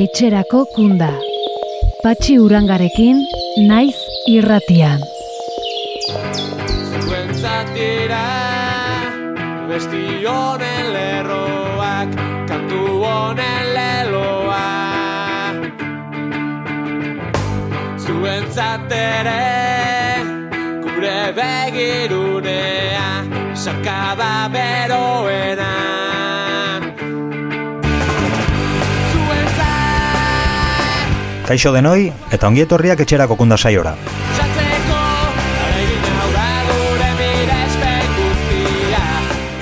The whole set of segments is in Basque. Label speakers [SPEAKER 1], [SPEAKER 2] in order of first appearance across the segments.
[SPEAKER 1] etxerako kunda. Patxi urangarekin, naiz irratian.
[SPEAKER 2] Zuentzatira, besti honen lerroak, kantu honen leloa. Zuentzatere, gure begirunea, sakaba beroena.
[SPEAKER 3] Kaixo denoi eta ongi etorriak etxerako kunda saiora.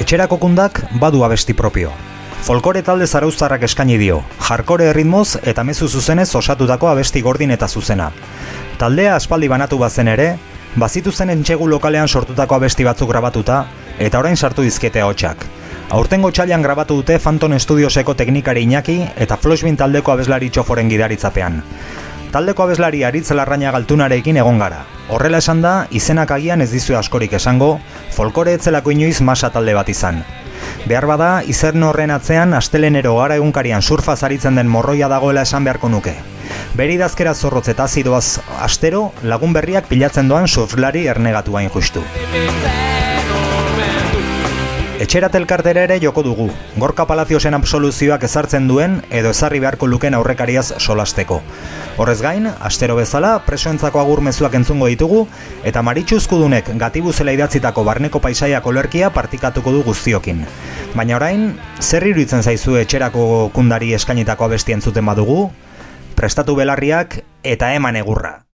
[SPEAKER 3] Etxerako kundak badu abesti propio. Folkore talde zarauztarrak eskaini dio, jarkore erritmoz eta mezu zuzenez osatutako abesti gordin eta zuzena. Taldea aspaldi banatu bazen ere, bazitu zen entxegu lokalean sortutako abesti batzuk grabatuta, eta orain sartu dizkete hotxak. Aurtengo txailan grabatu dute Phantom Studioseko teknikari Iñaki eta Floshbin taldeko abeslari txoforen gidaritzapean. Taldeko abeslari aritz larraina galtunarekin egon gara. Horrela esan da, izenak agian ez dizue askorik esango, folkore etzelako inoiz masa talde bat izan. Behar bada, izern horren atzean astelenero gara egunkarian surfa zaritzen den morroia dagoela esan beharko nuke. Beri dazkera zorrotz eta azidoaz astero, lagun berriak pilatzen doan surflari ernegatua justu. Etxerat elkartera ere joko dugu, Gorka Palaziosen absoluzioak ezartzen duen edo ezarri beharko luken aurrekariaz solasteko. Horrez gain, astero bezala, presoentzako agur mezuak entzungo ditugu, eta maritxuzkudunek gatibuzela idatzitako barneko paisaiak olerkia partikatuko du guztiokin. Baina orain, zer iruditzen zaizu etxerako kundari eskainitako abesti entzuten badugu? Prestatu belarriak eta eman egurra.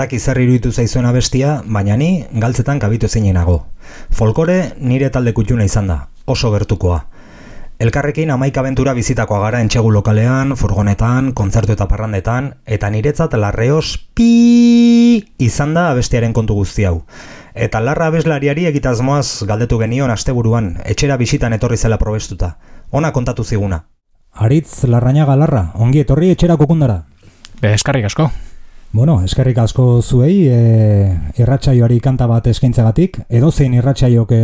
[SPEAKER 3] Daki zer iruditu zaizuen abestia, baina ni galtzetan kabitu zeinenago. Folkore nire talde kutxuna izan da, oso gertukoa. Elkarrekin amaik abentura bizitakoa gara entxegu lokalean, furgonetan, kontzertu eta parrandetan, eta niretzat larreos pi izan da abestiaren kontu guzti hau. Eta larra abeslariari egitazmoaz galdetu genion asteburuan, etxera bisitan etorri zela probestuta. Ona kontatu ziguna. Aritz larraina galarra, ongi etorri etxerako kundara.
[SPEAKER 4] Be, eskarrik asko.
[SPEAKER 3] Bueno, eskerrik asko zuei, e, irratsaioari kanta bat eskaintzagatik, edozein irratsaiok e,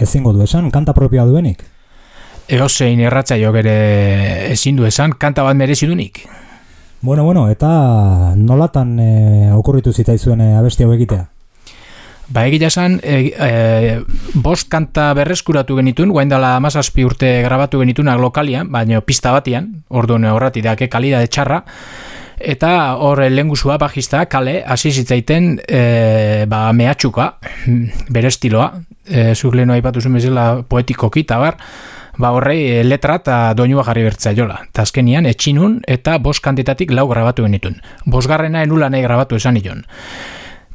[SPEAKER 3] ezingo du esan, kanta propioa duenik.
[SPEAKER 4] Eozein erratzaiok ere ezin du esan, kanta bat merezi dunik.
[SPEAKER 3] Bueno, bueno, eta nolatan e, okurritu zitzaizuen e, abesti hau egitea?
[SPEAKER 4] Ba, egia esan, e, e, bost kanta berreskuratu genitun, guain dela amazazpi urte grabatu genitunak lokalian, baina pista batian, orduan horrati dake kalidade txarra, eta hor lengusua bajista kale hasi zitzaiten e, ba, mehatxuka bere estiloa. E, zuk lehenu aipatu zuen bezala poetikoki eta bar ba horrei letra eta doinua jarri bertzea jola eta azkenian etxinun eta bost kantetatik lau grabatu genitun. Bosgarrena enula nahi grabatu esan nion.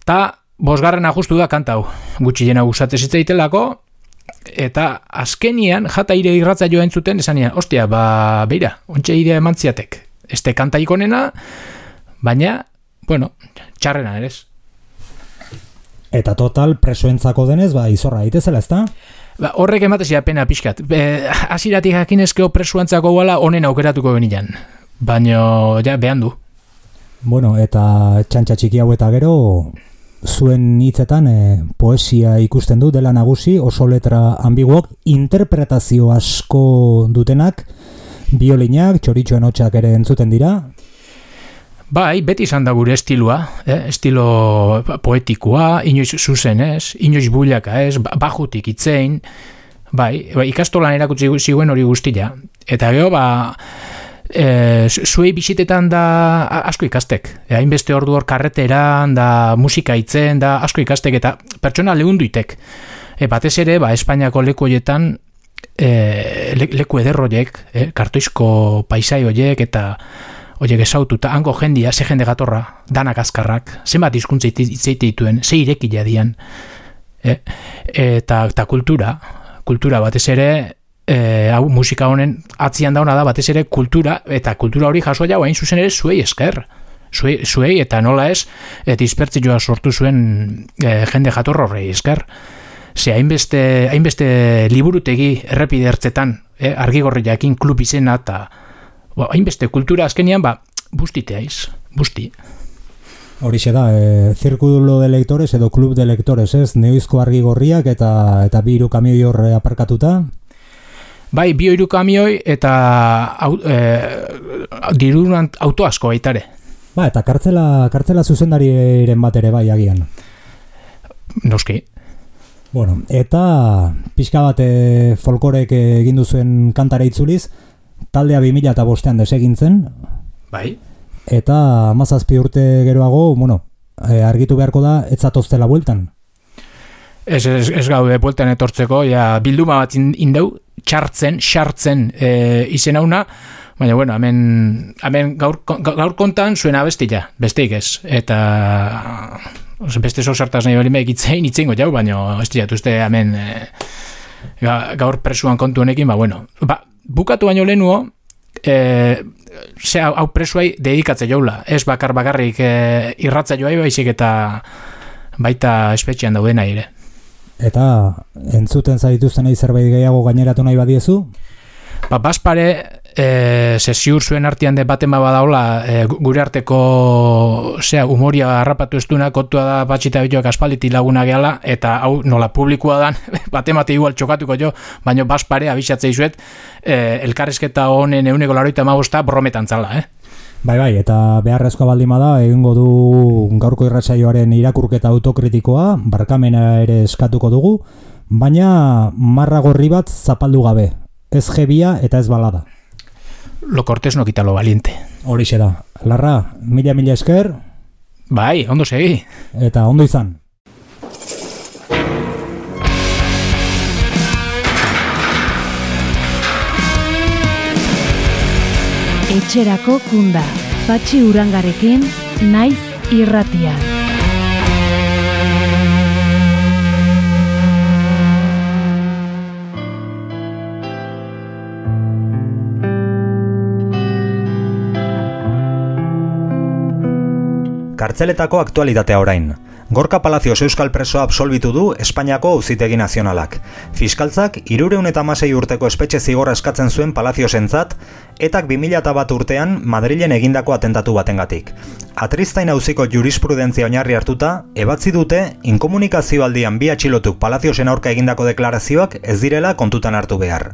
[SPEAKER 4] Eta bosgarrena justu da kantau gutxi jena gusate zitzaitelako eta azkenian jata ire irratza joa entzuten esanian, ostia, ba, beira, ontsa idea emantziatek este kanta ikonena, baina, bueno, txarrena ere
[SPEAKER 3] Eta total, presoentzako denez, ba, izorra daitezela, ezta?
[SPEAKER 4] Ba, horrek ematezia pena pixkat. Aziratik jakinezkeo presuantzako gala honen aukeratuko genian. Baina, ja, behan du.
[SPEAKER 3] Bueno, eta txantxa txiki hau eta gero, zuen hitzetan e, poesia ikusten du dela nagusi, oso letra ambiguok, interpretazio asko dutenak, biolinak, txoritxoen hotxak ere entzuten dira?
[SPEAKER 4] Bai, beti izan da gure estilua, eh? estilo poetikoa, inoiz zuzen ez, inoiz buliaka ez, ba, bajutik itzein, bai, bai ikastolan erakutsi ziguen hori guztia. Eta geho, ba, e, zuei bisitetan da asko ikastek. E, hainbeste ordu hor karreteran, da musika itzen, da asko ikastek, eta pertsona lehunduitek. E, batez ere, ba, Espainiako leku horietan, e, leku ederroiek, e, kartoizko paisai horiek eta horiek esautu, eta hango jendia, ze jende gatorra, danak azkarrak, zenbat izkuntza itzeite dituen, ze irekila dian, e, eta, eta kultura, kultura batez ere, e, hau musika honen atzian dauna da batez ere kultura, eta kultura hori jasoa jau hain zuzen ere zuei esker, zuei, zuei eta nola ez, dispertzioa sortu zuen e, jende jatorra horrei esker, ze hainbeste, hainbeste liburutegi errepide ertzetan, eh, argigorri jakin klub izena, eta ba, hainbeste kultura azkenian, ba, bustitea iz, busti.
[SPEAKER 3] Horixe da, e, zirkulo de lectores edo klub de lectores, ez? Neoizko argigorriak eta eta bi kamioi horre aparkatuta?
[SPEAKER 4] Bai, bi hiru kamioi eta au, e, dirun auto asko baitare.
[SPEAKER 3] Ba, eta kartzela, kartzela zuzendariren bat ere bai agian.
[SPEAKER 4] Noski.
[SPEAKER 3] Bueno, eta pixka bat e, folkorek egin duzuen kantara itzuliz, taldea 2000 eta bostean desegintzen.
[SPEAKER 4] Bai.
[SPEAKER 3] Eta mazazpi urte geroago, bueno, e, argitu beharko da, etzatoztela bueltan.
[SPEAKER 4] Ez, ez, ez gaude bueltan etortzeko, ja, bilduma bat indeu, txartzen, xartzen e, izen hauna, baina, bueno, hemen, hemen gaur, gaur kontan zuen abestila, besteik ez. Eta beste zo sartaz nahi balimek itzein itzengo jau, baina ez dira, uste hemen e, gaur presuan kontu honekin, ba, bueno, ba, bukatu baino lehenuo, e, ze hau presuai dedikatze jaula, ez bakar bakarrik e, irratza joai baizik eta baita espetxean daudena ere.
[SPEAKER 3] Eta entzuten zaituzten nahi zerbait gehiago gaineratu nahi badiezu?
[SPEAKER 4] Ba, baspare, e, sesiur zuen artean de baten badaula e, gure arteko zea, umoria harrapatu ez duena kontua da batxita bituak aspalditi laguna gehala eta hau nola publikoa dan baten bate igual txokatuko jo baino baspare abisatzei zuet e, elkarrezketa honen euneko laroita magosta brometan zala, eh?
[SPEAKER 3] Bai, bai, eta beharrezko baldima da, egingo du gaurko irratsaioaren irakurketa autokritikoa, barkamena ere eskatuko dugu, baina marra gorri bat zapaldu gabe, ez jebia eta ez balada
[SPEAKER 4] lo cortés no quita lo valiente.
[SPEAKER 3] Horixe da. Larra, mila mila esker.
[SPEAKER 4] Bai, ondo segi.
[SPEAKER 3] Eta ondo izan.
[SPEAKER 1] Etxerako kunda. Patxi urangarekin, naiz irratia.
[SPEAKER 3] Kartzeletako aktualitatea orain. Gorka Palacios Euskal Preso absolbitu du Espainiako Auzitegi Nazionalak. Fiskaltzak irureun eta masei urteko espetxe zigorra eskatzen zuen Palacios entzat, etak 2000 bat urtean Madrilen egindako atentatu batengatik. Atriztain auziko jurisprudentzia oinarri hartuta, ebatzi dute inkomunikazio aldian bi atxilotuk Palaciosen aurka egindako deklarazioak ez direla kontutan hartu behar.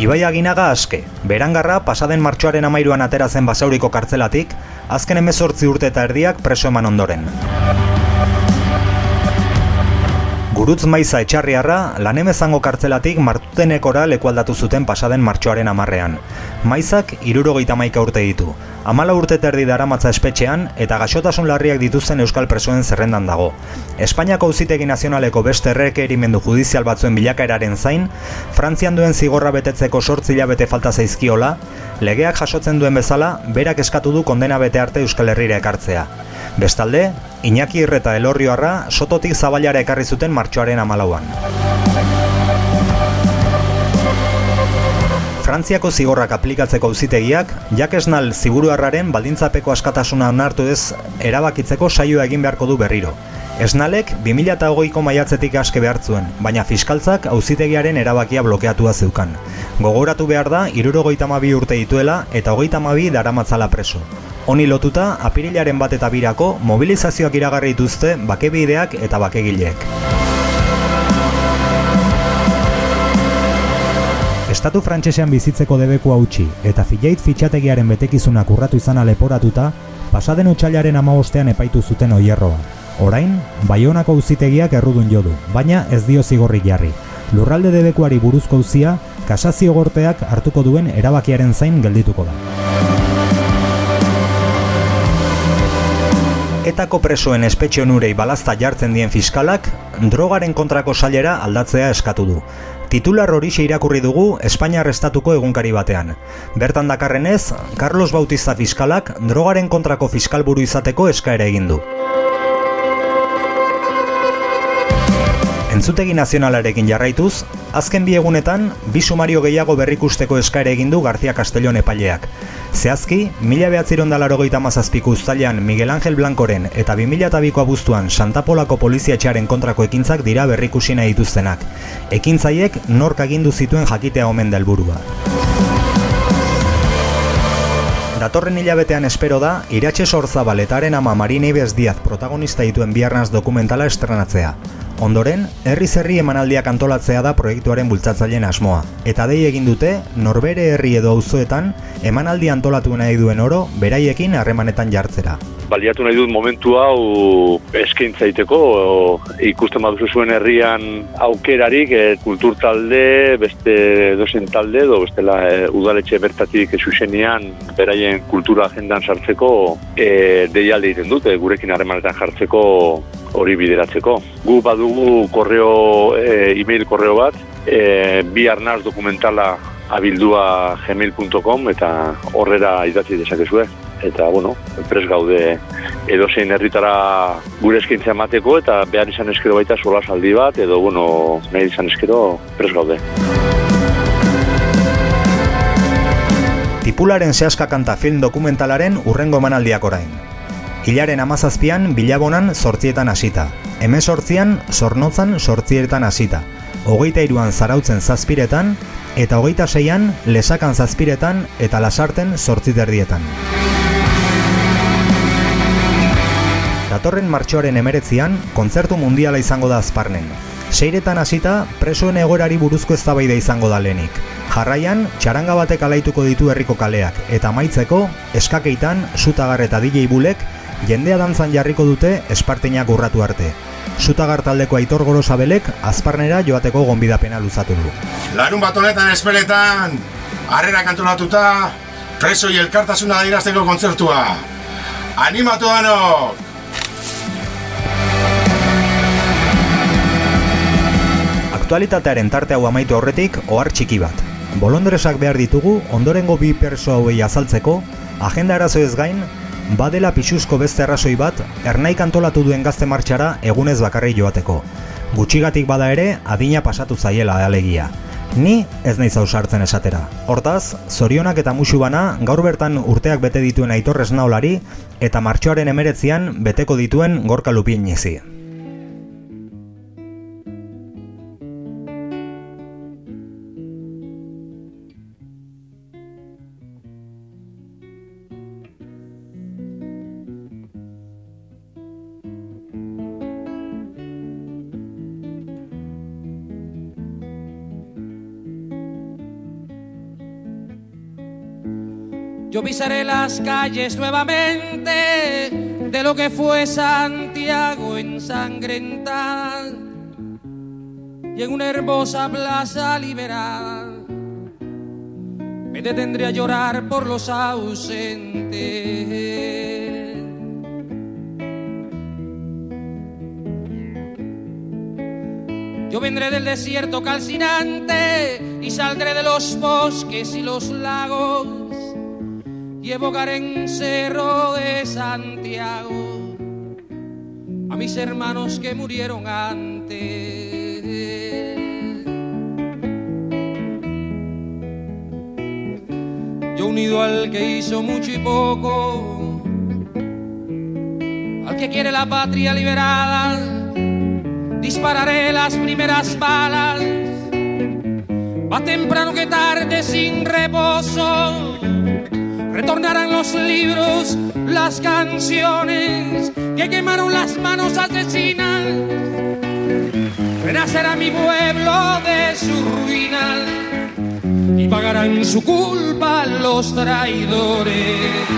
[SPEAKER 3] Ibai aginaga aske, berangarra pasaden martxoaren amairuan atera zen basauriko kartzelatik, azken emezortzi urte eta erdiak preso eman ondoren. Gurutz maiza etxarriarra lanemezango kartzelatik martutenekora lekualdatu zuten pasaden martxoaren amarrean. Maizak irurogeita maika urte ditu. Amala urte terdi daramatza espetxean eta gaxotasun larriak dituzten euskal presoen zerrendan dago. Espainiako auzitegi nazionaleko beste erreke erimendu judizial batzuen bilakaeraren zain, Frantzian duen zigorra betetzeko sortzila bete falta zaizkiola, legeak jasotzen duen bezala, berak eskatu du kondena bete arte euskal herrira ekartzea. Bestalde, Iñaki Irreta Elorrioarra sototik zabailara ekarri zuten martxoaren amalauan. Frantziako zigorrak aplikatzeko auzitegiak jakesnal ziburuarraren baldintzapeko askatasuna onartu ez erabakitzeko saioa egin beharko du berriro. Esnalek 2008ko maiatzetik aske behartzuen, baina fiskaltzak auzitegiaren erabakia blokeatua zeukan. Gogoratu behar da, irurogeita urte dituela eta hogeita mabi daramatzala preso. Honi lotuta, apirilaren bat eta birako mobilizazioak iragarri dituzte bakebideak eta bakegileek. Estatu frantsesean bizitzeko debeku hautsi eta fileit fitxategiaren betekizunak urratu izan aleporatuta, pasaden utxailaren amabostean epaitu zuten oierroa. Orain, baionako uzitegiak errudun jodu, baina ez dio zigorri jarri. Lurralde debekuari buruzko uzia, kasazio gorteak hartuko duen erabakiaren zain geldituko da. Etako presoen espetxe onurei balazta jartzen dien fiskalak, drogaren kontrako sailera aldatzea eskatu du. Titular hori irakurri dugu Espainiar Estatuko egunkari batean. Bertan dakarrenez, Carlos Bautista fiskalak drogaren kontrako fiskalburu izateko eskaera egin du. Entzutegi nazionalarekin jarraituz, azken bi egunetan, bi sumario gehiago berrikusteko eskaere egin du García Castellón epaileak. Zehazki, mila behatziron dalaro gehieta mazazpiku ustalean Miguel Ángel Blancoren eta 2002ko abuztuan Santapolako polizia txaren kontrako ekintzak dira berrikusina dituztenak. Ekintzaiek nork agindu zituen jakitea omen delburua. Datorren hilabetean espero da, iratxe sorzabaletaren ama Marine Ibez Diaz protagonista dituen biarnaz dokumentala estrenatzea. Ondoren, herri zerri emanaldiak antolatzea da proiektuaren bultzatzaileen asmoa. Eta dei egin dute, norbere herri edo auzoetan emanaldi antolatu nahi duen oro, beraiekin harremanetan jartzera.
[SPEAKER 5] Baliatu nahi dut momentu hau eskaintzaiteko, ikusten baduzu zuen herrian aukerarik, e, kultur talde, beste dozen talde, edo bestela e, udaletxe bertatik esusenean beraien kultura agendan sartzeko e, deialde egiten dute, gurekin harremanetan jartzeko hori bideratzeko. Gu badugu korreo, e, e-mail korreo bat, e, bi arnaz dokumentala abildua gmail.com eta horrera idatzi dezakezue. Eta, bueno, pres gaude edozein herritara gure eskaintzea mateko eta behar izan eskero baita sola saldi bat edo, bueno, nahi izan eskero pres gaude.
[SPEAKER 3] Tipularen zehazka kanta film dokumentalaren urrengo emanaldiak orain. Hilaren amazazpian bilabonan sortzietan hasita. Hemen sortzian, zornotzan sortzietan hasita. Hogeita iruan zarautzen zazpiretan, eta hogeita seian lesakan zazpiretan eta lasarten sortziterdietan. Datorren martxoaren emeretzian, kontzertu mundiala izango da azparnen. Seiretan hasita, presoen egorari buruzko eztabaida izango da lehenik. Jarraian, txaranga batek alaituko ditu herriko kaleak, eta maitzeko, eskakeitan, sutagar eta DJ bulek, jendea dantzan jarriko dute esparteinak urratu arte. Zutagar taldeko aitor goro zabelek, azparnera joateko gonbidapena luzatu du.
[SPEAKER 6] Larun bat honetan espeletan, harrera kantolatuta, presoi elkartasuna dairazteko kontzertua. Animatu danok!
[SPEAKER 3] Aktualitatearen tarte hau amaitu horretik, ohar txiki bat. Bolondresak behar ditugu, ondorengo bi perso hauei azaltzeko, agenda arazo gain, badela pixuzko beste arrazoi bat, ernaik antolatu duen gazte martxara egunez bakarri joateko. Gutxigatik bada ere, adina pasatu zaiela alegia. Ni ez nahi zausartzen esatera. Hortaz, zorionak eta musu bana gaur bertan urteak bete dituen aitorrez naolari eta martxoaren emeretzian beteko dituen gorka lupien
[SPEAKER 2] Yo pisaré las calles nuevamente de lo que fue Santiago ensangrentada. y en una hermosa plaza liberada me detendré a llorar por los ausentes. Yo vendré del desierto calcinante y saldré de los bosques y los lagos y evocaré en Cerro de Santiago a mis hermanos que murieron antes. Yo unido al que hizo mucho y poco, al que quiere la patria liberada dispararé las primeras balas. Va temprano que tarde sin reposo. Retornarán los libros, las canciones que quemaron las manos asesinas. Renacerá mi pueblo de su ruina y pagarán su culpa los traidores.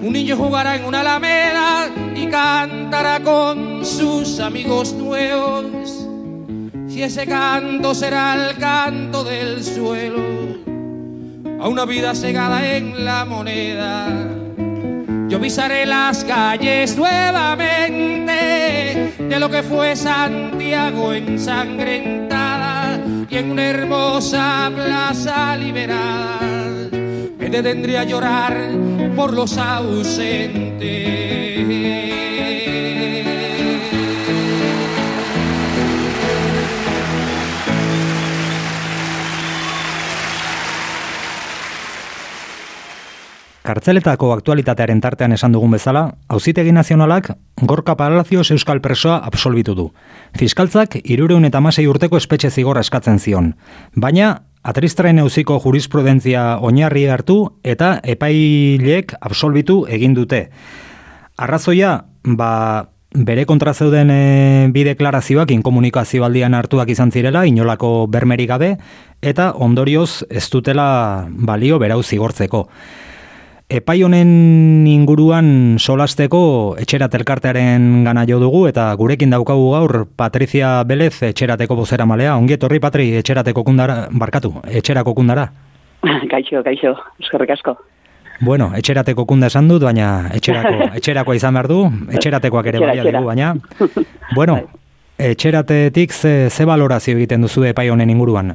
[SPEAKER 2] Un niño jugará en una alameda y cantará con sus amigos nuevos. Si ese canto será el canto del suelo, a una vida cegada en la moneda. Yo pisaré las calles nuevamente de lo que fue Santiago ensangrentada y en una hermosa plaza liberada me detendré a llorar por los ausentes.
[SPEAKER 3] Kartzeletako aktualitatearen tartean esan dugun bezala, auzitegi nazionalak Gorka Palacios Euskal Presoa absolbitu du. Fiskaltzak irureun eta masei urteko espetxe zigorra eskatzen zion. Baina, atristrain euziko jurisprudentzia oinarri hartu eta epailek absolbitu egin dute. Arrazoia, ba, bere kontra zeuden e, bi deklarazioak inkomunikazio aldian hartuak izan zirela, inolako bermerik gabe, eta ondorioz ez dutela balio berau zigortzeko. Epai honen inguruan solasteko etxerat elkartearen gana jo dugu eta gurekin daukagu gaur Patricia Belez etxerateko bozera malea. Ongi etorri Patri etxerateko kundara, barkatu, etxerako kundara.
[SPEAKER 7] Kaixo, kaixo, eskerrik asko.
[SPEAKER 3] Bueno, etxerateko kunda esan dut, baina etxerako, etxerakoa izan behar du, etxeratekoak ere baina dugu, baina. Bueno, bai. etxeratetik ze, ze valorazio egiten duzu epai honen inguruan?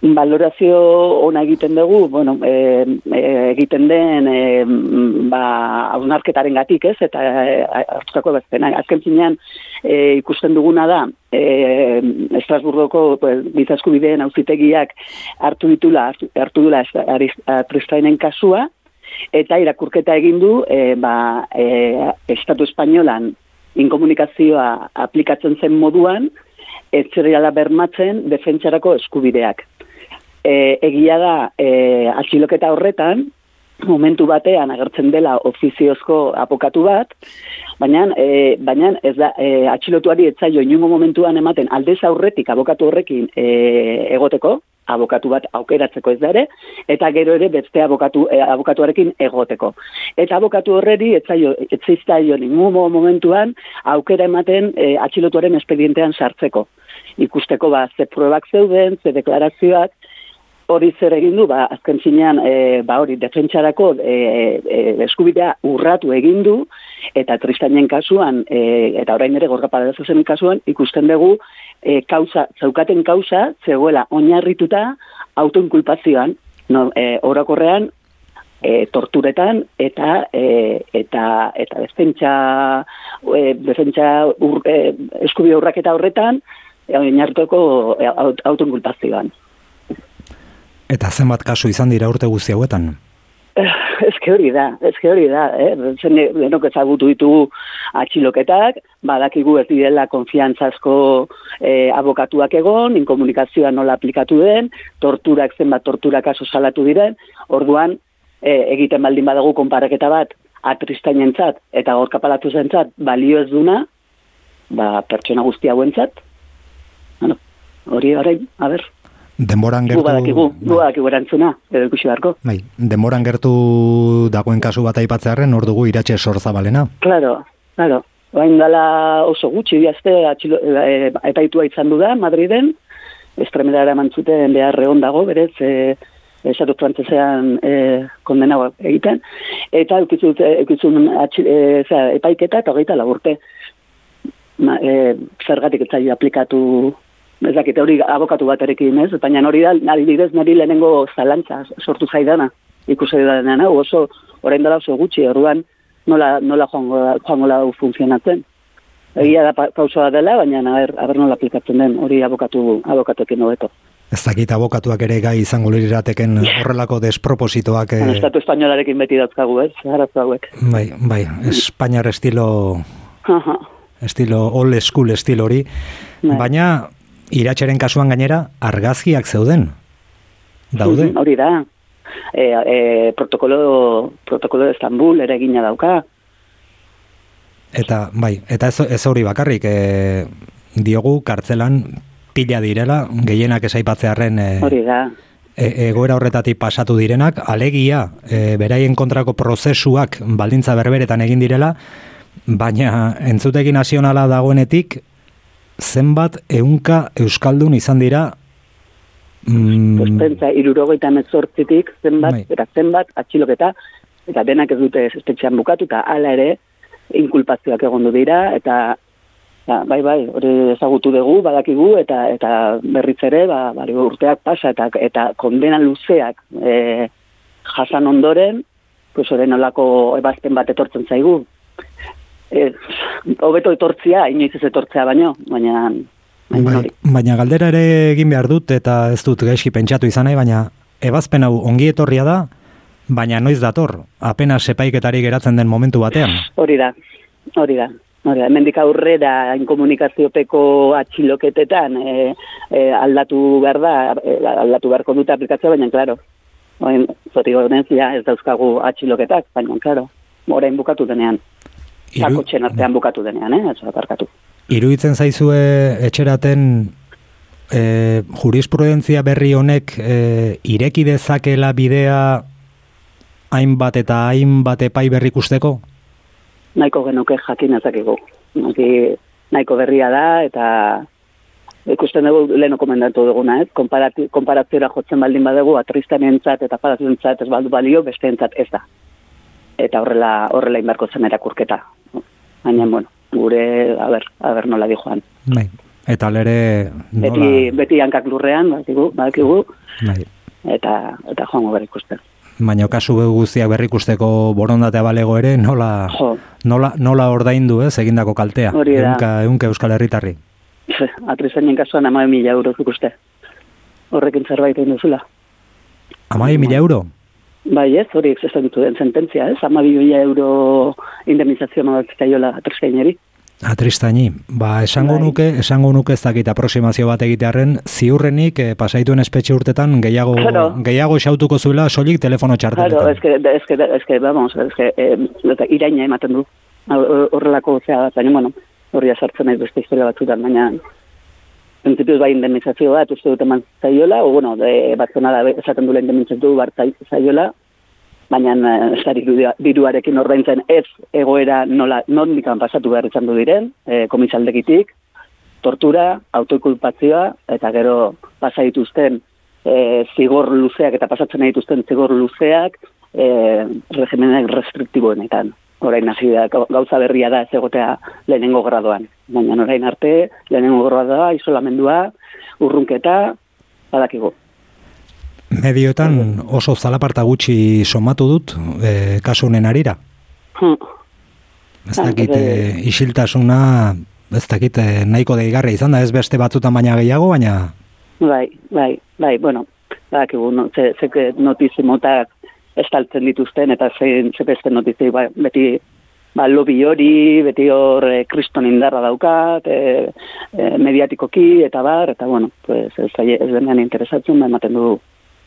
[SPEAKER 7] Valorazio ona egiten dugu, bueno, e, egiten den e, ba, hausnarketaren gatik, ez, eta e, hartzako bezpena. Azken zinean e, ikusten duguna da, e, Estrasburgoko pues, bizasku bideen auzitegiak hartu ditula, hartu, dula tristainen kasua, eta irakurketa egin du, e, ba, e, Estatu Espainolan inkomunikazioa aplikatzen zen moduan, ez bermatzen defentsarako eskubideak e, egia da e, atxiloketa horretan, momentu batean agertzen dela ofiziozko apokatu bat, baina, e, baina ez da, e, atxilotuari etzaio inungo momentuan ematen aldez aurretik abokatu horrekin e, egoteko, abokatu bat aukeratzeko ez da ere, eta gero ere beste abokatu, e, abokatuarekin egoteko. Eta abokatu horreri etzaio, etzaiztaio ningumo momentuan aukera ematen e, atxilotuaren espedientean sartzeko. Ikusteko ba, ze pruebak zeuden, ze deklarazioak, hori zer egin du, ba, azken zinean, e, ba, hori, defentsarako e, e, eskubidea urratu egin du, eta tristainen kasuan, e, eta orain ere gorka zen kasuan, ikusten dugu, e, kauza, zaukaten kauza, zegoela oinarrituta autoinkulpazioan, no, e, orakorrean, e, torturetan eta e, eta eta defentsa e, defentsa ur, e, eskubide urraketa horretan e, oinartuko e, autoinkulpazioan.
[SPEAKER 3] Eta zenbat kasu izan dira urte guzti hauetan?
[SPEAKER 7] Ez hori da, ez hori da, eh? Zen denok ezagutu ditugu atxiloketak, badakigu ez direla konfiantzazko eh, abokatuak egon, inkomunikazioa nola aplikatu den, torturak zenbat torturak kaso salatu diren, orduan eh, egiten baldin badagu konparaketa bat atristainentzat eta gorkapalatu zentzat balio ez duna, ba, pertsona guzti hauentzat, bueno, hori horrein, a ber.
[SPEAKER 3] Denboran
[SPEAKER 7] Gu
[SPEAKER 3] gertu...
[SPEAKER 7] badakigu, gu badakigu erantzuna, edo ikusi beharko.
[SPEAKER 3] Bai, denboran gertu dagoen kasu bat aipatzearren, hor dugu iratxe sorzabalena.
[SPEAKER 7] Claro, claro. Oain dala oso gutxi, biazte, atxilo, e, epaitua izan du da, Madriden, estremera eraman zuten behar dago, berez, e, esatu frantzesean e, kondenago egiten, eta eukitzut, eukitzun atxil, e, zera, epaiketa eta hogeita laburte. Ma, e, zergatik ez zaio aplikatu ez dakit hori abokatu baterekin, ez? Baina hori da, nari bidez, nari lehenengo zalantza sortu zaidana, ikusi dana, oso, orain dela oso gutxi, orduan, nola, nola joango, joango hau funtzionatzen. Egia da pa- pausoa dela, baina aber, aber nola aplikatzen den, hori abokatu, abokatuekin hobeto.
[SPEAKER 3] Ez dakit abokatuak ere gai izango lirateken horrelako despropositoak...
[SPEAKER 7] Eh...
[SPEAKER 3] Eh,
[SPEAKER 7] Estatu espainolarekin beti dauzkagu, ez? Arazo hauek.
[SPEAKER 3] bai, bai, Espainiar estilo,
[SPEAKER 7] Aha,
[SPEAKER 3] estilo, old school estilo hori.
[SPEAKER 7] Bai.
[SPEAKER 3] Baina, iratxeren kasuan gainera, argazkiak zeuden. Daude?
[SPEAKER 7] Mhm, Hori da. E, e, protokolo, protokolo de Estambul ere egina dauka.
[SPEAKER 3] Eta, bai, eta ez, ez hori bakarrik, e, diogu kartzelan pila direla, gehienak esaipatzearen e,
[SPEAKER 7] Hori da.
[SPEAKER 3] e, egoera horretatik pasatu direnak, alegia, e, beraien kontrako prozesuak baldintza berberetan egin direla, baina entzutegi nazionala dagoenetik, zenbat eunka euskaldun izan dira mm,
[SPEAKER 7] Pues pentsa, irurogeita mezortzitik, zenbat,
[SPEAKER 3] Bai.
[SPEAKER 7] eta zenbat, atxiloketa, eta denak ez dute espetxean bukatu, eta hala ere, inkulpazioak egondu dira, eta ba, bai, bai, hori ezagutu dugu, badakigu, eta eta berriz ere, ba, bari urteak pasa, eta, eta kondena luzeak e, jasan ondoren, pues hori nolako ebazpen bat etortzen zaigu. E, hobeto etortzia, inoiz ez etortzea baino, baina, baina
[SPEAKER 3] Bai, baina galdera ere egin behar dut eta ez dut gaizki pentsatu izan nahi, baina ebazpen hau ongi etorria da, baina noiz dator, apenas epaiketari geratzen den momentu batean.
[SPEAKER 7] Hori da, hori da. Hori da, hemendik aurrera inkomunikaziopeko atxiloketetan e, e, aldatu behar da, e, aldatu beharko dute aplikatzea, baina, klaro, zoti honez, ja, ez dauzkagu atxiloketak, baina, klaro, orain bukatu denean.
[SPEAKER 3] Hiru-
[SPEAKER 7] Zakotxen artean bukatu denean, eh? Ez aparkatu.
[SPEAKER 3] Iruditzen zaizue etxeraten e, jurisprudentzia berri honek e, ireki dezakela bidea hainbat eta hainbat epai berrik usteko?
[SPEAKER 7] Nahiko genuke jakin ezakigu. Naki, nahiko berria da, eta ikusten dugu lehen komendatu duguna, ez? Konparati, konparatziora jotzen baldin badegu, atristanentzat eta parazioentzat ez baldu balio, besteentzat ez da. Eta horrela, horrela inbarko zen erakurketa. Baina, bueno, gure, a ber, a ber nola di joan.
[SPEAKER 3] Bai. Eta lere nola...
[SPEAKER 7] Beti, beti hankak lurrean, badakigu, badakigu,
[SPEAKER 3] Bai.
[SPEAKER 7] eta, eta joango gara ikusten.
[SPEAKER 3] Baina kasu guztiak berrikusteko borondatea balego ere, nola,
[SPEAKER 7] Jo,
[SPEAKER 3] nola, nola ordaindu ez egindako kaltea?
[SPEAKER 7] Hori da.
[SPEAKER 3] Ehunka, ehunka Euskal Herritarri.
[SPEAKER 7] atrizainen kasuan ama mila euro ikuste. Horrekin zerbait egin duzula.
[SPEAKER 3] Amai mila euro?
[SPEAKER 7] Bai ez, hori ez ditu den sententzia, ez? Ama euro indemnizazio bat zaiola atrizaineri.
[SPEAKER 3] Atristaini, ba, esango
[SPEAKER 7] Bai.
[SPEAKER 3] nuke, esango nuke ez dakit aproximazio bat egitearren, ziurrenik eh, pasaituen espetxe urtetan gehiago,
[SPEAKER 7] Claro.
[SPEAKER 3] gehiago xautuko zuela solik telefono
[SPEAKER 7] Claro,
[SPEAKER 3] txarteletan.
[SPEAKER 7] es que, es que, es que, vamos, es que, eh, eta iraina ematen du. Hor- Horrelako zea bat, baina, bueno, horria sartzen naiz beste historia batzutan, baina, principios bai indemnizazio bat, uste dut eman zaiola, o bueno, de, batzena da esaten duela indemnizazio bat zai- zaiola, baina eh, ez diruarekin ordaintzen ez egoera nola, nondikan pasatu behar izan du diren, e, komisaldegitik, tortura, autokulpazioa, eta gero pasa dituzten e, zigor luzeak eta pasatzen dituzten zigor luzeak e, regimenek restriktiboenetan. Orain hasi da, gau- gauza berria da ez egotea lehenengo gradoan. Baina orain arte, lehenengo gradoa, isolamendua, urrunketa, badakigu.
[SPEAKER 3] Medioetan oso zalaparta gutxi somatu dut, e, kasu honen arira.
[SPEAKER 7] Hm.
[SPEAKER 3] Ez dakit, e, isiltasuna, ez dakit, nahiko deigarria izan da, ez beste batzutan baina gehiago, baina...
[SPEAKER 7] Bai, bai, bai, bueno, badakigu, no, ze, ze notizi motak estaltzen dituzten, eta ze, ze beste notizi, ba, beti ba, lobby hori, beti hor eh, kriston indarra daukat, e, e, mediatikoki, eta bar, eta bueno, pues, ez, ez denean interesatzen, ba, ematen du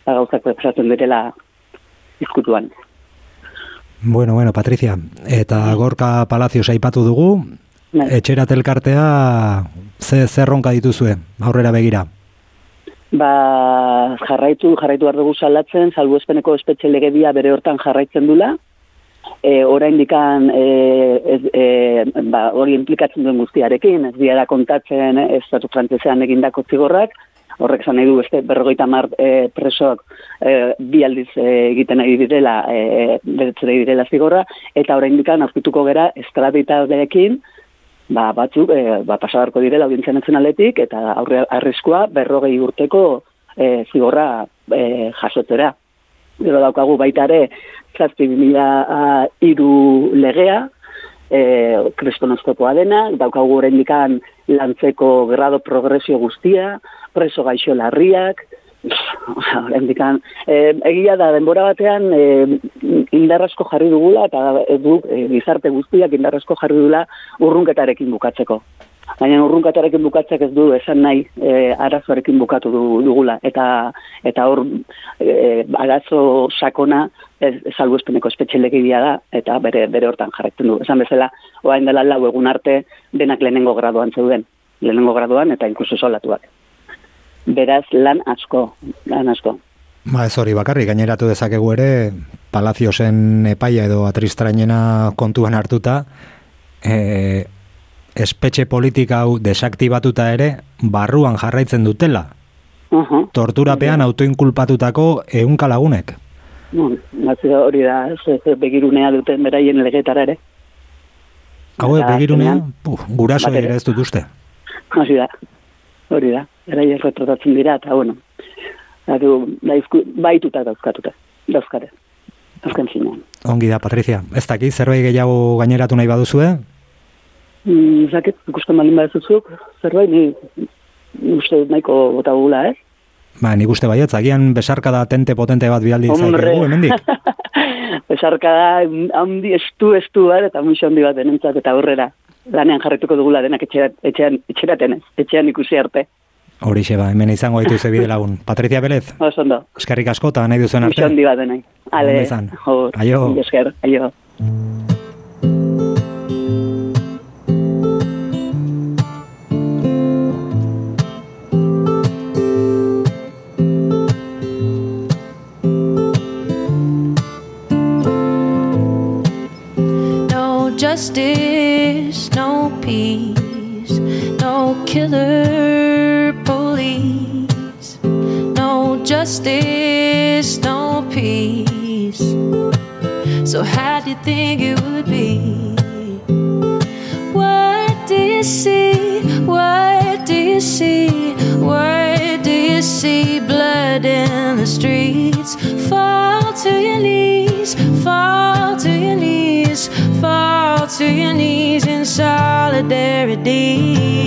[SPEAKER 7] ba, gauzak esaten direla izkutuan.
[SPEAKER 3] Bueno, bueno, Patricia, eta Gorka Palacios aipatu dugu,
[SPEAKER 7] Bai.
[SPEAKER 3] etxerat elkartea ze zerronka dituzue, aurrera begira.
[SPEAKER 7] Ba, jarraitu, jarraitu behar dugu salatzen, salbuespeneko espetxe legedia bere hortan jarraitzen dula, e, orain dikan e, ez, e, ba, hori implikatzen duen guztiarekin, ez diara kontatzen ez estatu frantzesean egindako zigorrak, horrek zan du beste berrogeita mar e, presok e, bi aldiz e, egiten nahi direla, e, beretzera direla zigorra, eta orain dikan aurkituko gera estraditadeekin, ba, batzuk e, ba, pasadarko direla audientzia nazionaletik, eta aurre arriskua berrogei urteko e, zigorra e, jasotera. Gero daukagu baita ere, zazpi mila iru legea, e, krestonoskopoa dena, daukagu horrendikan lantzeko grado progresio guztia, preso gaixo larriak, horrendikan, e, egia da, denbora batean e, indarrasko jarri dugula, eta du, e, gizarte guztiak indarrasko jarri dugula urrunketarekin bukatzeko. Baina urrunkatarekin bukatzek ez du esan nahi e, arazoarekin bukatu dugula. Eta eta hor e, arazo sakona ez, salbu espeneko da, eta bere, bere hortan jarretzen du. Esan bezala, oain dela lau egun arte, denak lehenengo graduan zeuden. Lehenengo graduan eta inkluso solatuak. Beraz, lan asko, lan asko.
[SPEAKER 3] Ba ez hori bakarrik, gaineratu dezakegu ere, palaziosen epaia edo atristrainena kontuan hartuta, e, espetxe politika hau desaktibatuta ere, barruan jarraitzen dutela. Uh -huh. Torturapean autoinkulpatutako ehunka lagunek.
[SPEAKER 7] Bon, hori da, begirunea duten beraien legetara ere.
[SPEAKER 3] Hau begirunea? Puh, guraso ere ez dut uste.
[SPEAKER 7] Hori da, hori da, beraien retratatzen dira, eta bueno, Adu, daizku, baituta dauzkatuta, dauzkare, azken zinean.
[SPEAKER 3] Ongi da, Patricia. Ez daki, zerbait gehiago gaineratu nahi baduzue?
[SPEAKER 7] Mm, zaket, ikusten malin bat zuzuk, zerbait, ni uste nahiko bota gula, eh?
[SPEAKER 3] Ba, nik uste baietz, agian besarka da tente potente bat bialdi
[SPEAKER 7] Hombre. hemendik. besarka da, handi estu estu bat, eta muixo handi bat denentzat, eta aurrera. Lanean jarretuko dugula denak etxerat, etxean, etxeraten ez, etxean ikusi arte.
[SPEAKER 3] Horixe ba, hemen izango ditu ze bide lagun. Patricia Belez.
[SPEAKER 7] Osondo.
[SPEAKER 3] Eskerrik asko, eta nahi duzuen arte.
[SPEAKER 7] Muixo handi bat denak. Ale,
[SPEAKER 3] aio.
[SPEAKER 7] Esker, aio.
[SPEAKER 8] justice, justice, no peace. So, how do you think it would be? What do you see? What do you see? What do you see? Blood in the streets. Fall to your knees, fall to your knees, fall to your knees in solidarity.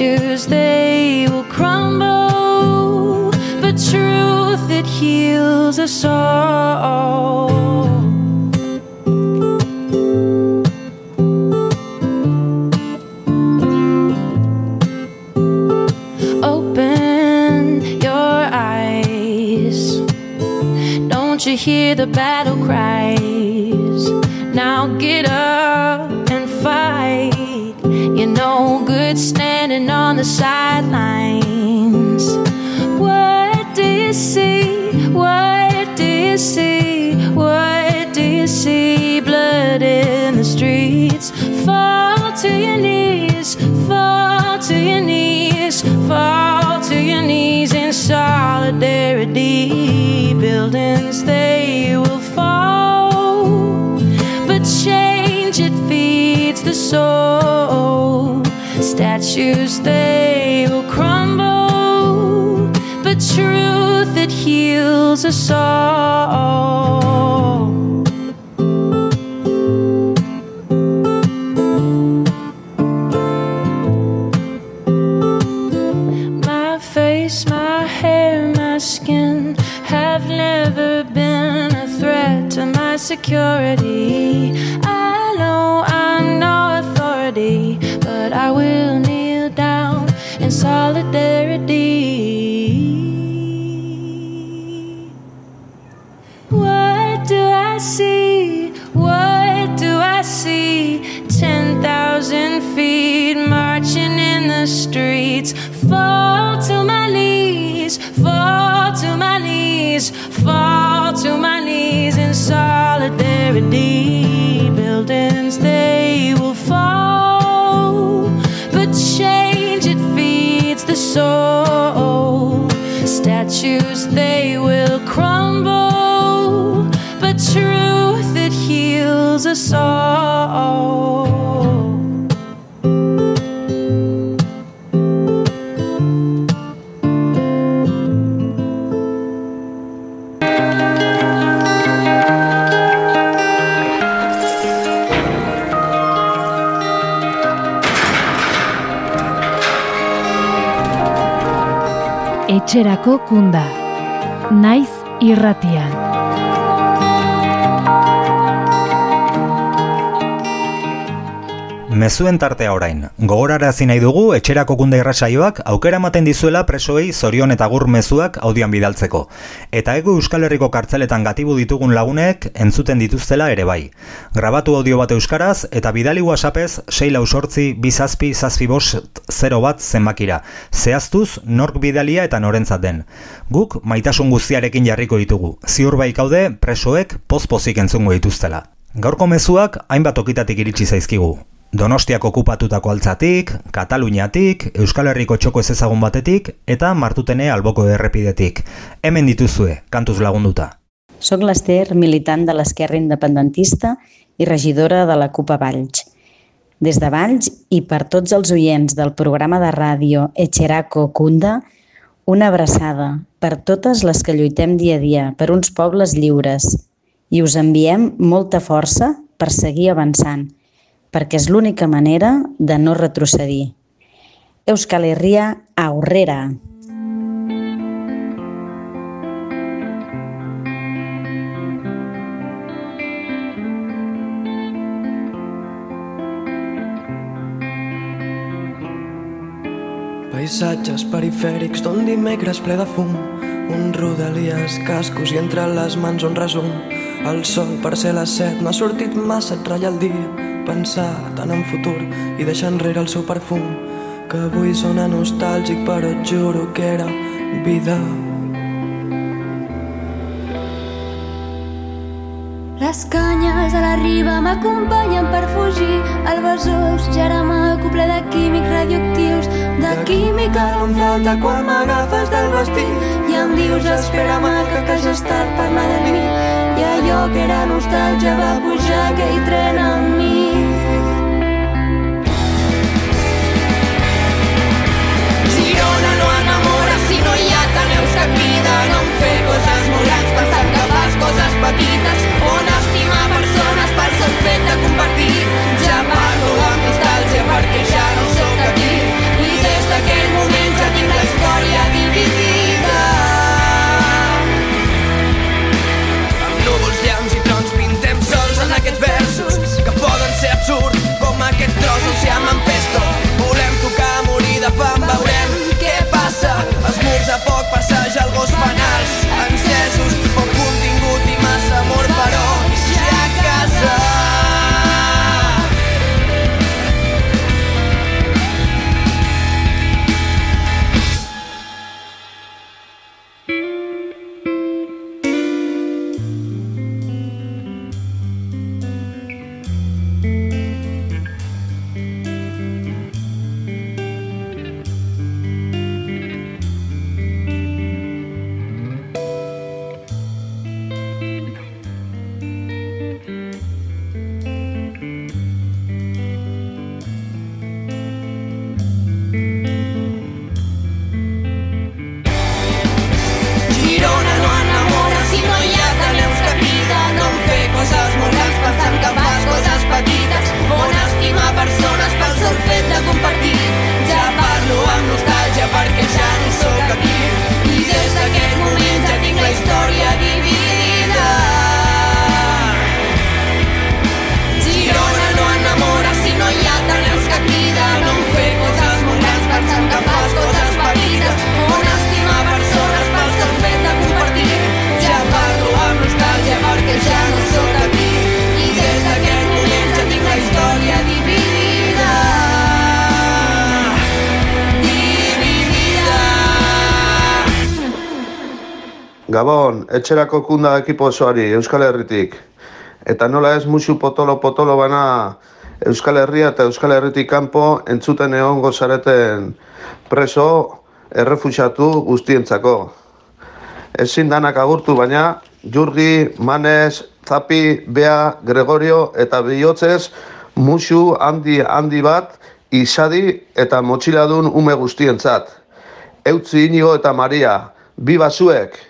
[SPEAKER 8] Statues, they will crumble, but truth, it heals us all. Open your eyes. Don't you hear the battle cries? Now get up the sidelines. What do you see? What do you see? What do you see? Blood in the streets. Fall to your knees. Fall to your knees. Fall to your knees in solidarity. Buildings they will fall, but change it feeds the soul. Statues they heals us all. My face, my hair, my skin have never been a threat to my security.
[SPEAKER 1] Etxerako kunda. Naiz irratian.
[SPEAKER 3] Mezuen tartea orain. Gogorarazi nahi dugu etxerako kunda irrasaioak aukera ematen dizuela presoei zorion eta gur mezuak audioan bidaltzeko. Eta ego Euskal Herriko kartzeletan gatibu ditugun lagunek entzuten dituztela ere bai. Grabatu audio bat euskaraz eta bidali whatsappez 6 lau sortzi, bizazpi, zazpi bost, 0 bat zenbakira. Zehaztuz, nork bidalia eta norentzat den. Guk maitasun guztiarekin jarriko ditugu. Ziur bai kaude presoek pozpozik entzungo dituztela. Gaurko mezuak hainbat okitatik iritsi zaizkigu. Donostiak okupatutako altzatik, Kataluniatik, Euskal Herriko txoko ez ezagun batetik eta martutene alboko errepidetik. Hemen dituzue, kantuz lagunduta.
[SPEAKER 9] Soc l'Ester, militant de l'Esquerra Independentista i regidora de la CUP a Valls. Des de Valls i per tots els oients del programa de ràdio Echeraco Kunda, una abraçada per totes les que lluitem dia a dia per uns pobles lliures i us enviem molta força per seguir avançant – perquè és l'única manera de no retrocedir. Euskal Herria aurrera!
[SPEAKER 10] Paisatges perifèrics d'un dimecres ple de fum un rodalies, cascos i entre les mans un resum el sol per ser les set no ha sortit massa et ratlla el dia pensar tant en futur i deixar enrere el seu perfum que avui sona nostàlgic però et juro que era vida.
[SPEAKER 11] Les canyes a la riba m'acompanyen per fugir El besòs ja era maco ple de químics radioactius De química no em falta quan m'agafes del vestit. I em dius espera maca que has estat parlant de mi I allò que era nostàlgia va pujar aquell tren amb mi
[SPEAKER 12] taneus que criden on fer coses molt grans pensant que fas coses petites. On estimar persones per ser fet de compartir? Ja parlo amb nostàlgia perquè ja no sóc aquí. I des d'aquell moment ja tinc la història dividida.
[SPEAKER 10] Amb núvols, llams i trons pintem sols en aquests versos que poden ser absurds com aquest tros d'oceà m'empesto passeja el gos penals, encesos o
[SPEAKER 13] Gabon, etxerako kunda ekipo osoari, Euskal Herritik. Eta nola ez musu potolo-potolo bana Euskal Herria eta Euskal Herritik kanpo entzuten egon gozareten preso errefusatu guztientzako. Ezin danak agurtu baina, Jurgi, Manes, Zapi, Bea, Gregorio eta Bihotzez musu handi handi bat izadi eta motxiladun ume guztientzat. Eutzi inigo eta Maria, bi basuek!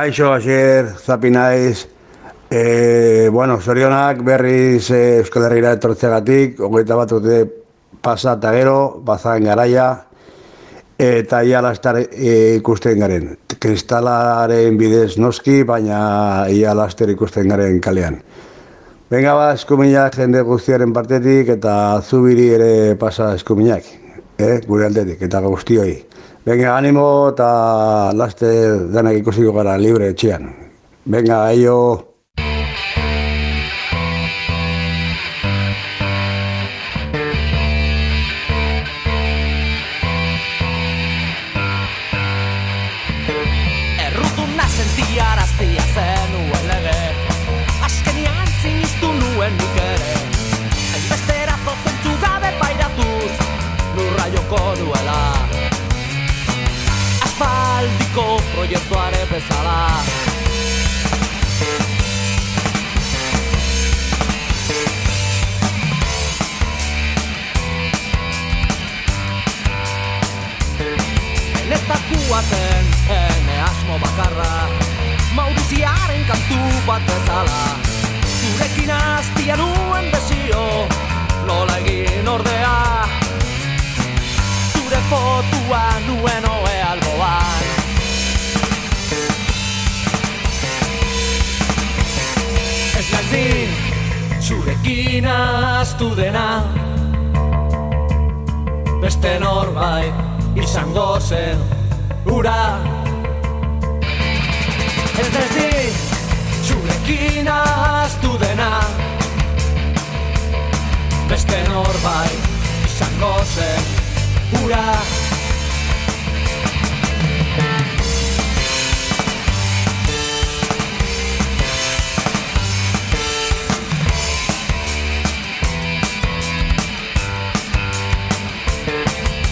[SPEAKER 14] Kaixo, Asier, zapi naiz. E, bueno, zorionak berriz e, Euskal Herriera etortzegatik, hogeita bat urte pasa eta gero, bazan garaia, eta ia lastar e, ikusten garen. Kristalaren bidez noski, baina ia laster ikusten garen kalean. Venga ba, eskuminak jende guztiaren partetik, eta zubiri ere pasa eskuminak, eh, gure aldetik, eta guztioi. Venga, ánimo eta laste denak ikusiko gara libre etxean. Venga, aio.
[SPEAKER 15] Beste norbait izango zen ura. Ez desdi zurekin ahaztu dena Beste norbait izango zen ura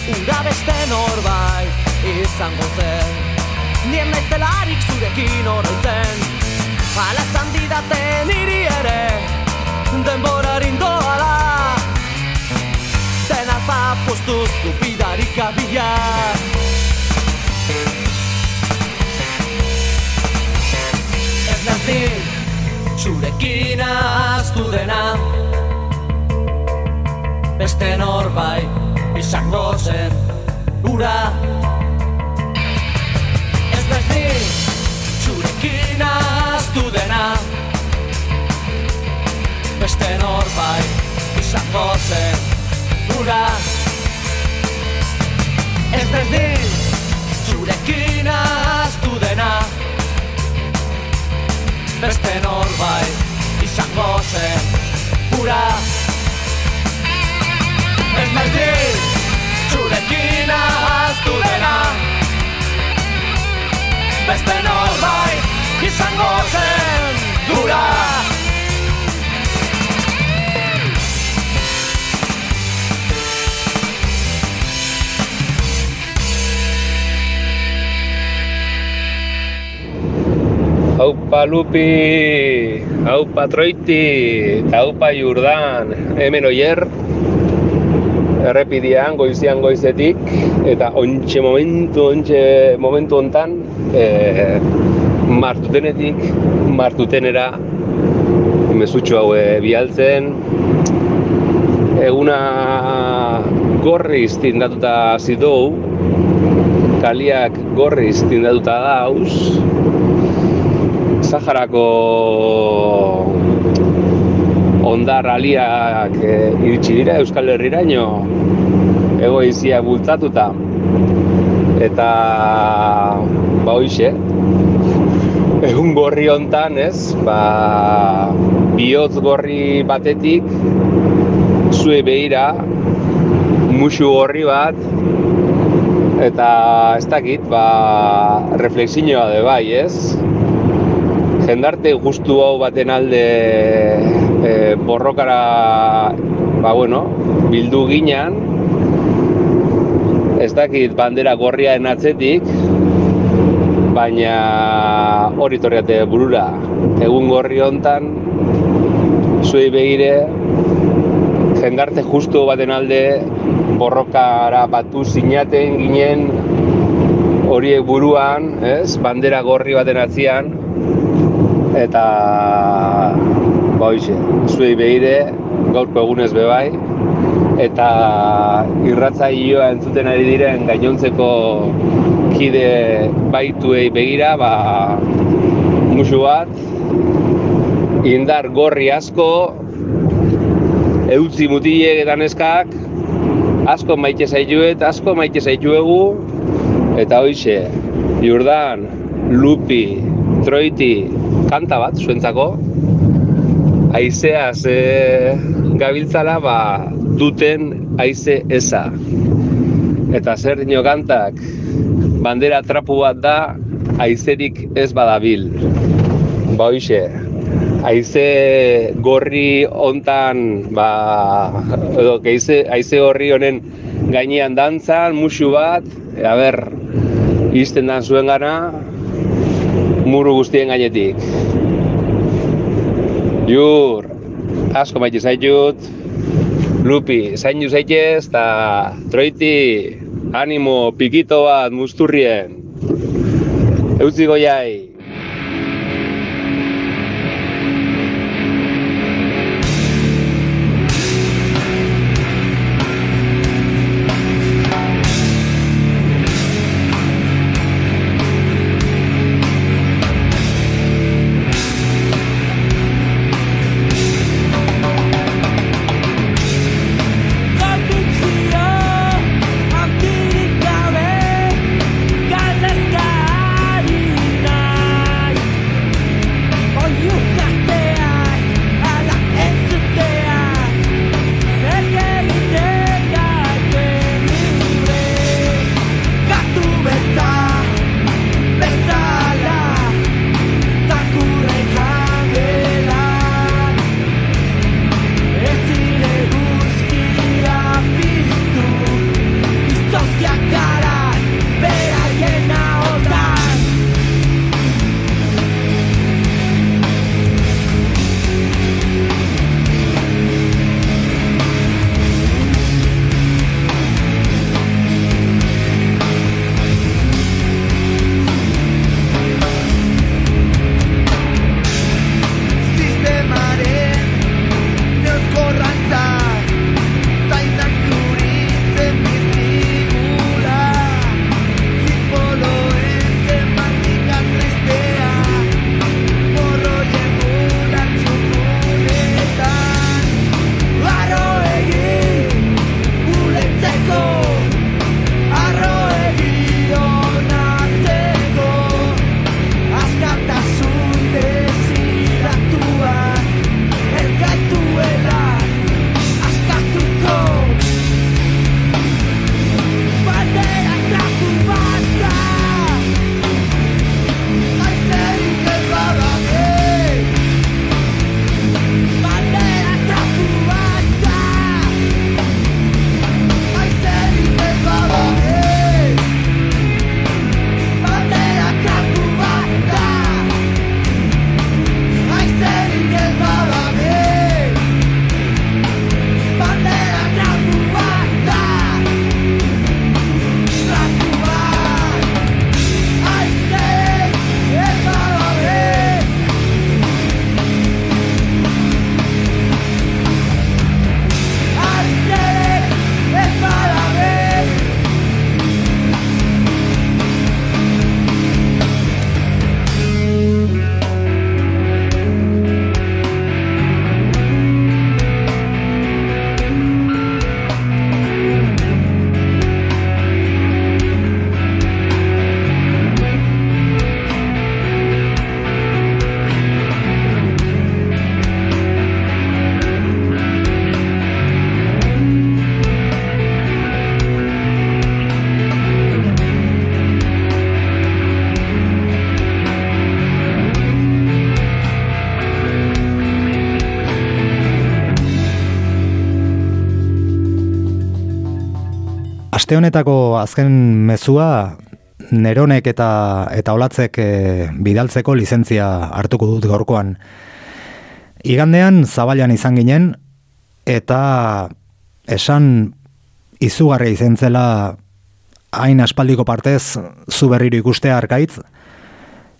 [SPEAKER 15] Ura beste norbait izango zen. Nien naizelarik zurekin oroitzen Hala esan didaten niri ere Denborarin doala Dena zapostuz gupidarik abila. Ez nazi zurekin ahaztu dena Beste norbait izango zen ura. Ez naiz ni zurekin ahaztu dena Beste norbait izango zen ura. Ez naiz ni zurekin ahaztu dena Beste norbait izango zen ura Ez naiz ni zurekin ahaztu dena. Beste norbait izango zen dura
[SPEAKER 16] Haupa Lupi, haupa Troiti, haupa Jurdan, hemen oier, errepidean goizian goizetik, eta ontxe momentu, ontxe momentu hontan, e, martutenetik, martutenera, mezutxo hau e, bialtzen, eguna gorriz tindatuta zitou, kaliak gorriz tindatuta dauz, Saharako ondar aliak e, iritsi dira Euskal Herriraino egoizia bultzatuta eta ba hoixe egun gorri hontan, ez? Ba bihotz gorri batetik zue beira musu gorri bat eta ez dakit, ba reflexioa de bai, ez? jendarte guztu hau baten alde e, borrokara ba bueno, bildu ginean ez dakit bandera gorriaren atzetik baina hori torriate burura egun gorri hontan zuei begire jendarte justu baten alde borrokara batu zinaten ginen horiek buruan, ez? Bandera gorri baten atzian, eta ba hoize, zuei behire gaurko egunez bebai eta irratzaioa entzuten ari diren gainontzeko kide baituei begira ba musu bat indar gorri asko eutzi mutilek eta neskak asko maite zaituet, asko maite zaituegu eta hoize, Jordan, Lupi, Troiti, kanta bat zuentzako aizeaz e, gabiltzala ba, duten aize eza eta zer dino kantak bandera trapu bat da aizerik ez badabil ba hoxe aize gorri hontan ba edo aize, aize gorri honen gainean dantzan musu bat a ber izten dan zuen gana muru guztien gainetik. Jur, asko maite zaitut, lupi, zainu zaitez, eta troiti, animo, pikito bat, musturrien. Eutzi goiai.
[SPEAKER 3] Aste honetako azken mezua neronek eta eta olatzek e, bidaltzeko lizentzia hartuko dut gaurkoan. Igandean zabailan izan ginen eta esan izugarri izan zela hain aspaldiko partez zu berriro ikustea arkaitz.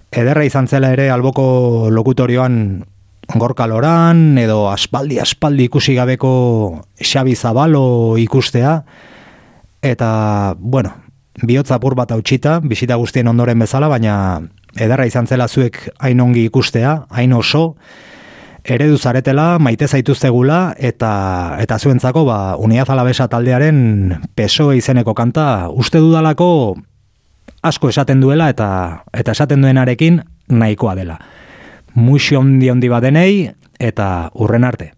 [SPEAKER 3] Ederra izan zela ere alboko lokutorioan gorka loran edo aspaldi aspaldi ikusi gabeko Xabi Zabalo ikustea eta bueno, bihotza apur bat hautsita, bisita guztien ondoren bezala, baina ederra izan zela zuek hain ongi ikustea, hain oso, eredu zaretela, maite zaituztegula, eta eta zuentzako, ba, uniaz alabesa taldearen peso izeneko kanta, uste dudalako asko esaten duela, eta eta esaten duenarekin nahikoa dela. Muxio ondi ondi badenei, eta urren arte.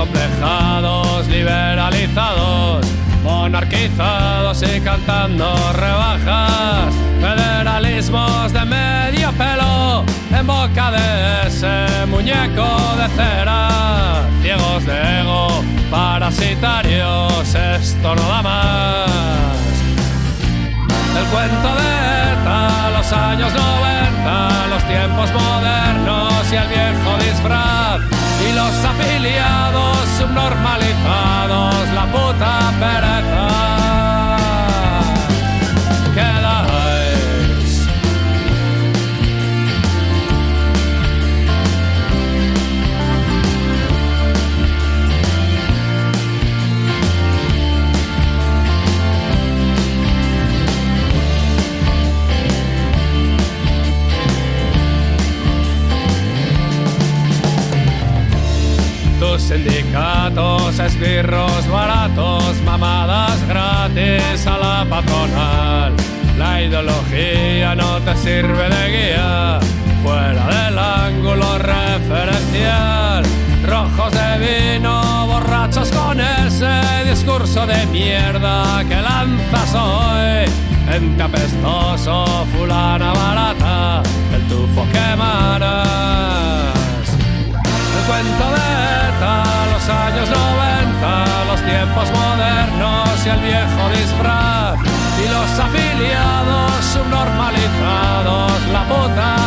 [SPEAKER 17] Acomplejados, liberalizados, monarquizados y cantando rebajas. Federalismos de medio pelo en boca de ese muñeco de cera. Ciegos de ego, parasitarios, esto no da más. El cuento de ETA, los años 90, los tiempos modernos y el viejo disfraz. Afiliados subnormalizados, la puta pereza. Sindicatos, esbirros baratos, mamadas gratis a la patronal. La ideología no te sirve de guía, fuera del ángulo referencial. Rojos de vino, borrachos con ese discurso de mierda que lanzas hoy. Ente apestoso, y el viejo disfraz. Y los afiliados subnormalizados, la puta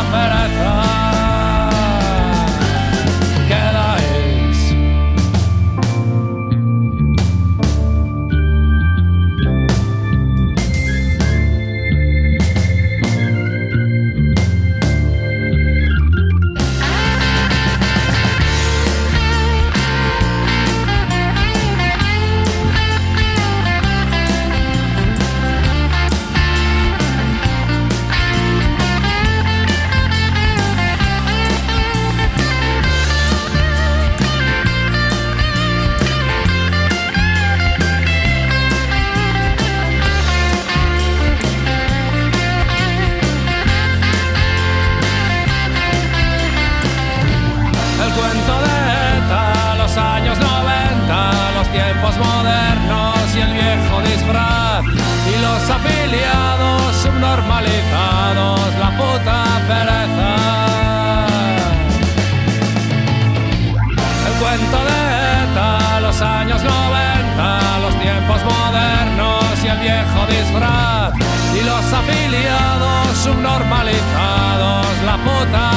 [SPEAKER 17] subnormalizados, la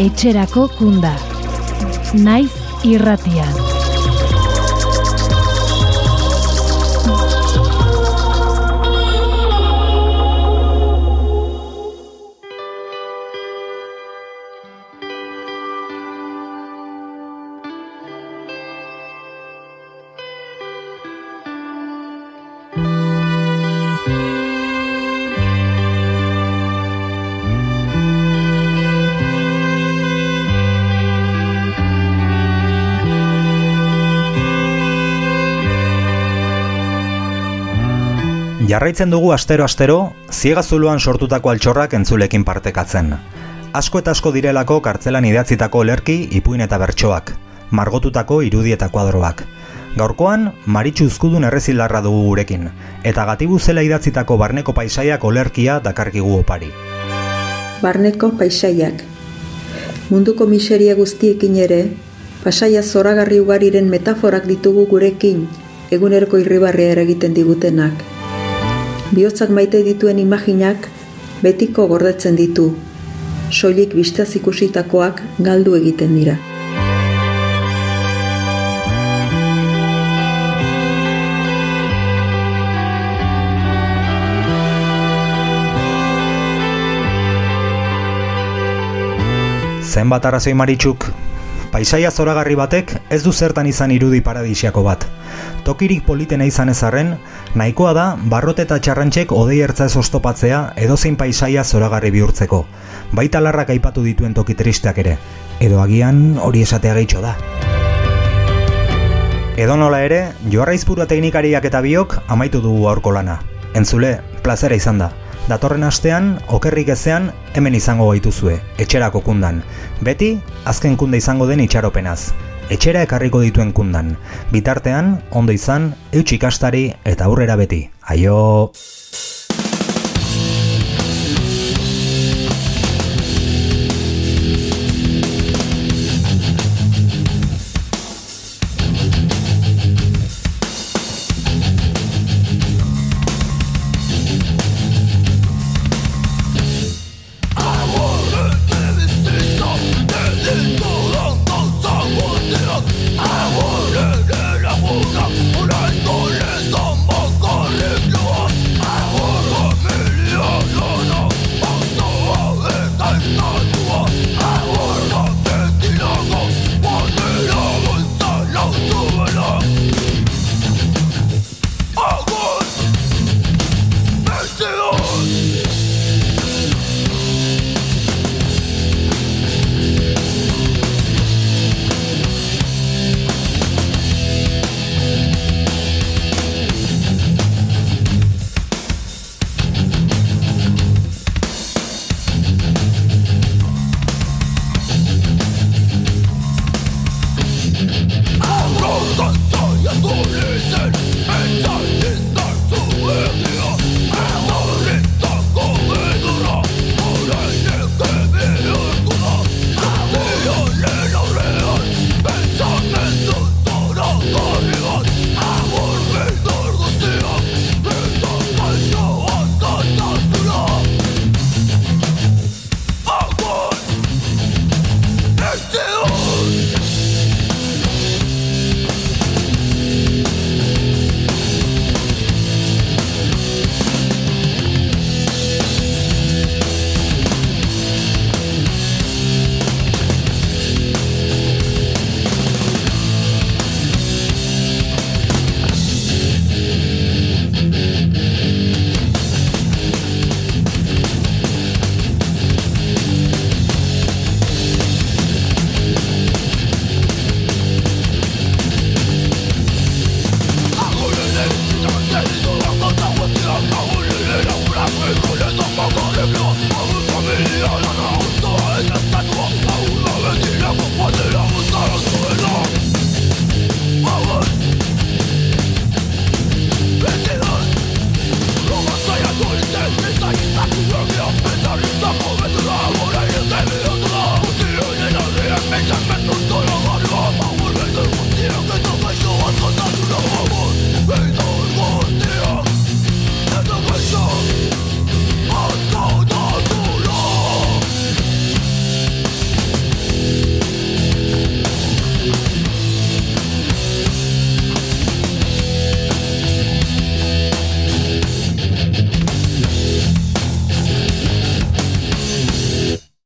[SPEAKER 1] Etxerako kunda. naiz irratian.
[SPEAKER 3] Jarraitzen dugu astero-astero, ziegazuluan sortutako altxorrak entzulekin partekatzen. Asko eta asko direlako kartzelan idatzitako lerki, ipuin eta bertsoak, margotutako irudi eta kuadroak. Gaurkoan, Maritxu Uzkudun errezilarra dugu gurekin, eta gatibu zela idatzitako barneko paisaiak olerkia dakarkigu opari.
[SPEAKER 18] Barneko paisaiak. Munduko miseria guztiekin ere, pasaia zoragarri ugariren metaforak ditugu gurekin, egunerko irribarria eragiten digutenak bihotzak maite dituen imaginak betiko gordetzen ditu, soilik bistaz ikusitakoak galdu egiten dira.
[SPEAKER 3] Zenbat arrazoi maritxuk, paisaia zoragarri batek ez du zertan izan irudi paradisiako bat. Tokirik politena izan ezarren, nahikoa da barrote eta txarrantxek odei ertza ez ostopatzea edozein paisaia zoragarri bihurtzeko. Baita larrak aipatu dituen toki tristeak ere, edo agian hori esatea gehitxo da. Edo nola ere, joarraizpura teknikariak eta biok amaitu dugu aurko lana. Entzule, plazera izan da. Datorren astean, okerrik ezean, hemen izango gaituzue, etxerako kundan. Beti, azken kunda izango den itxaropenaz. Etxera ekarriko dituen kundan. Bitartean, ondo izan, eutxikastari eta aurrera beti. Aio!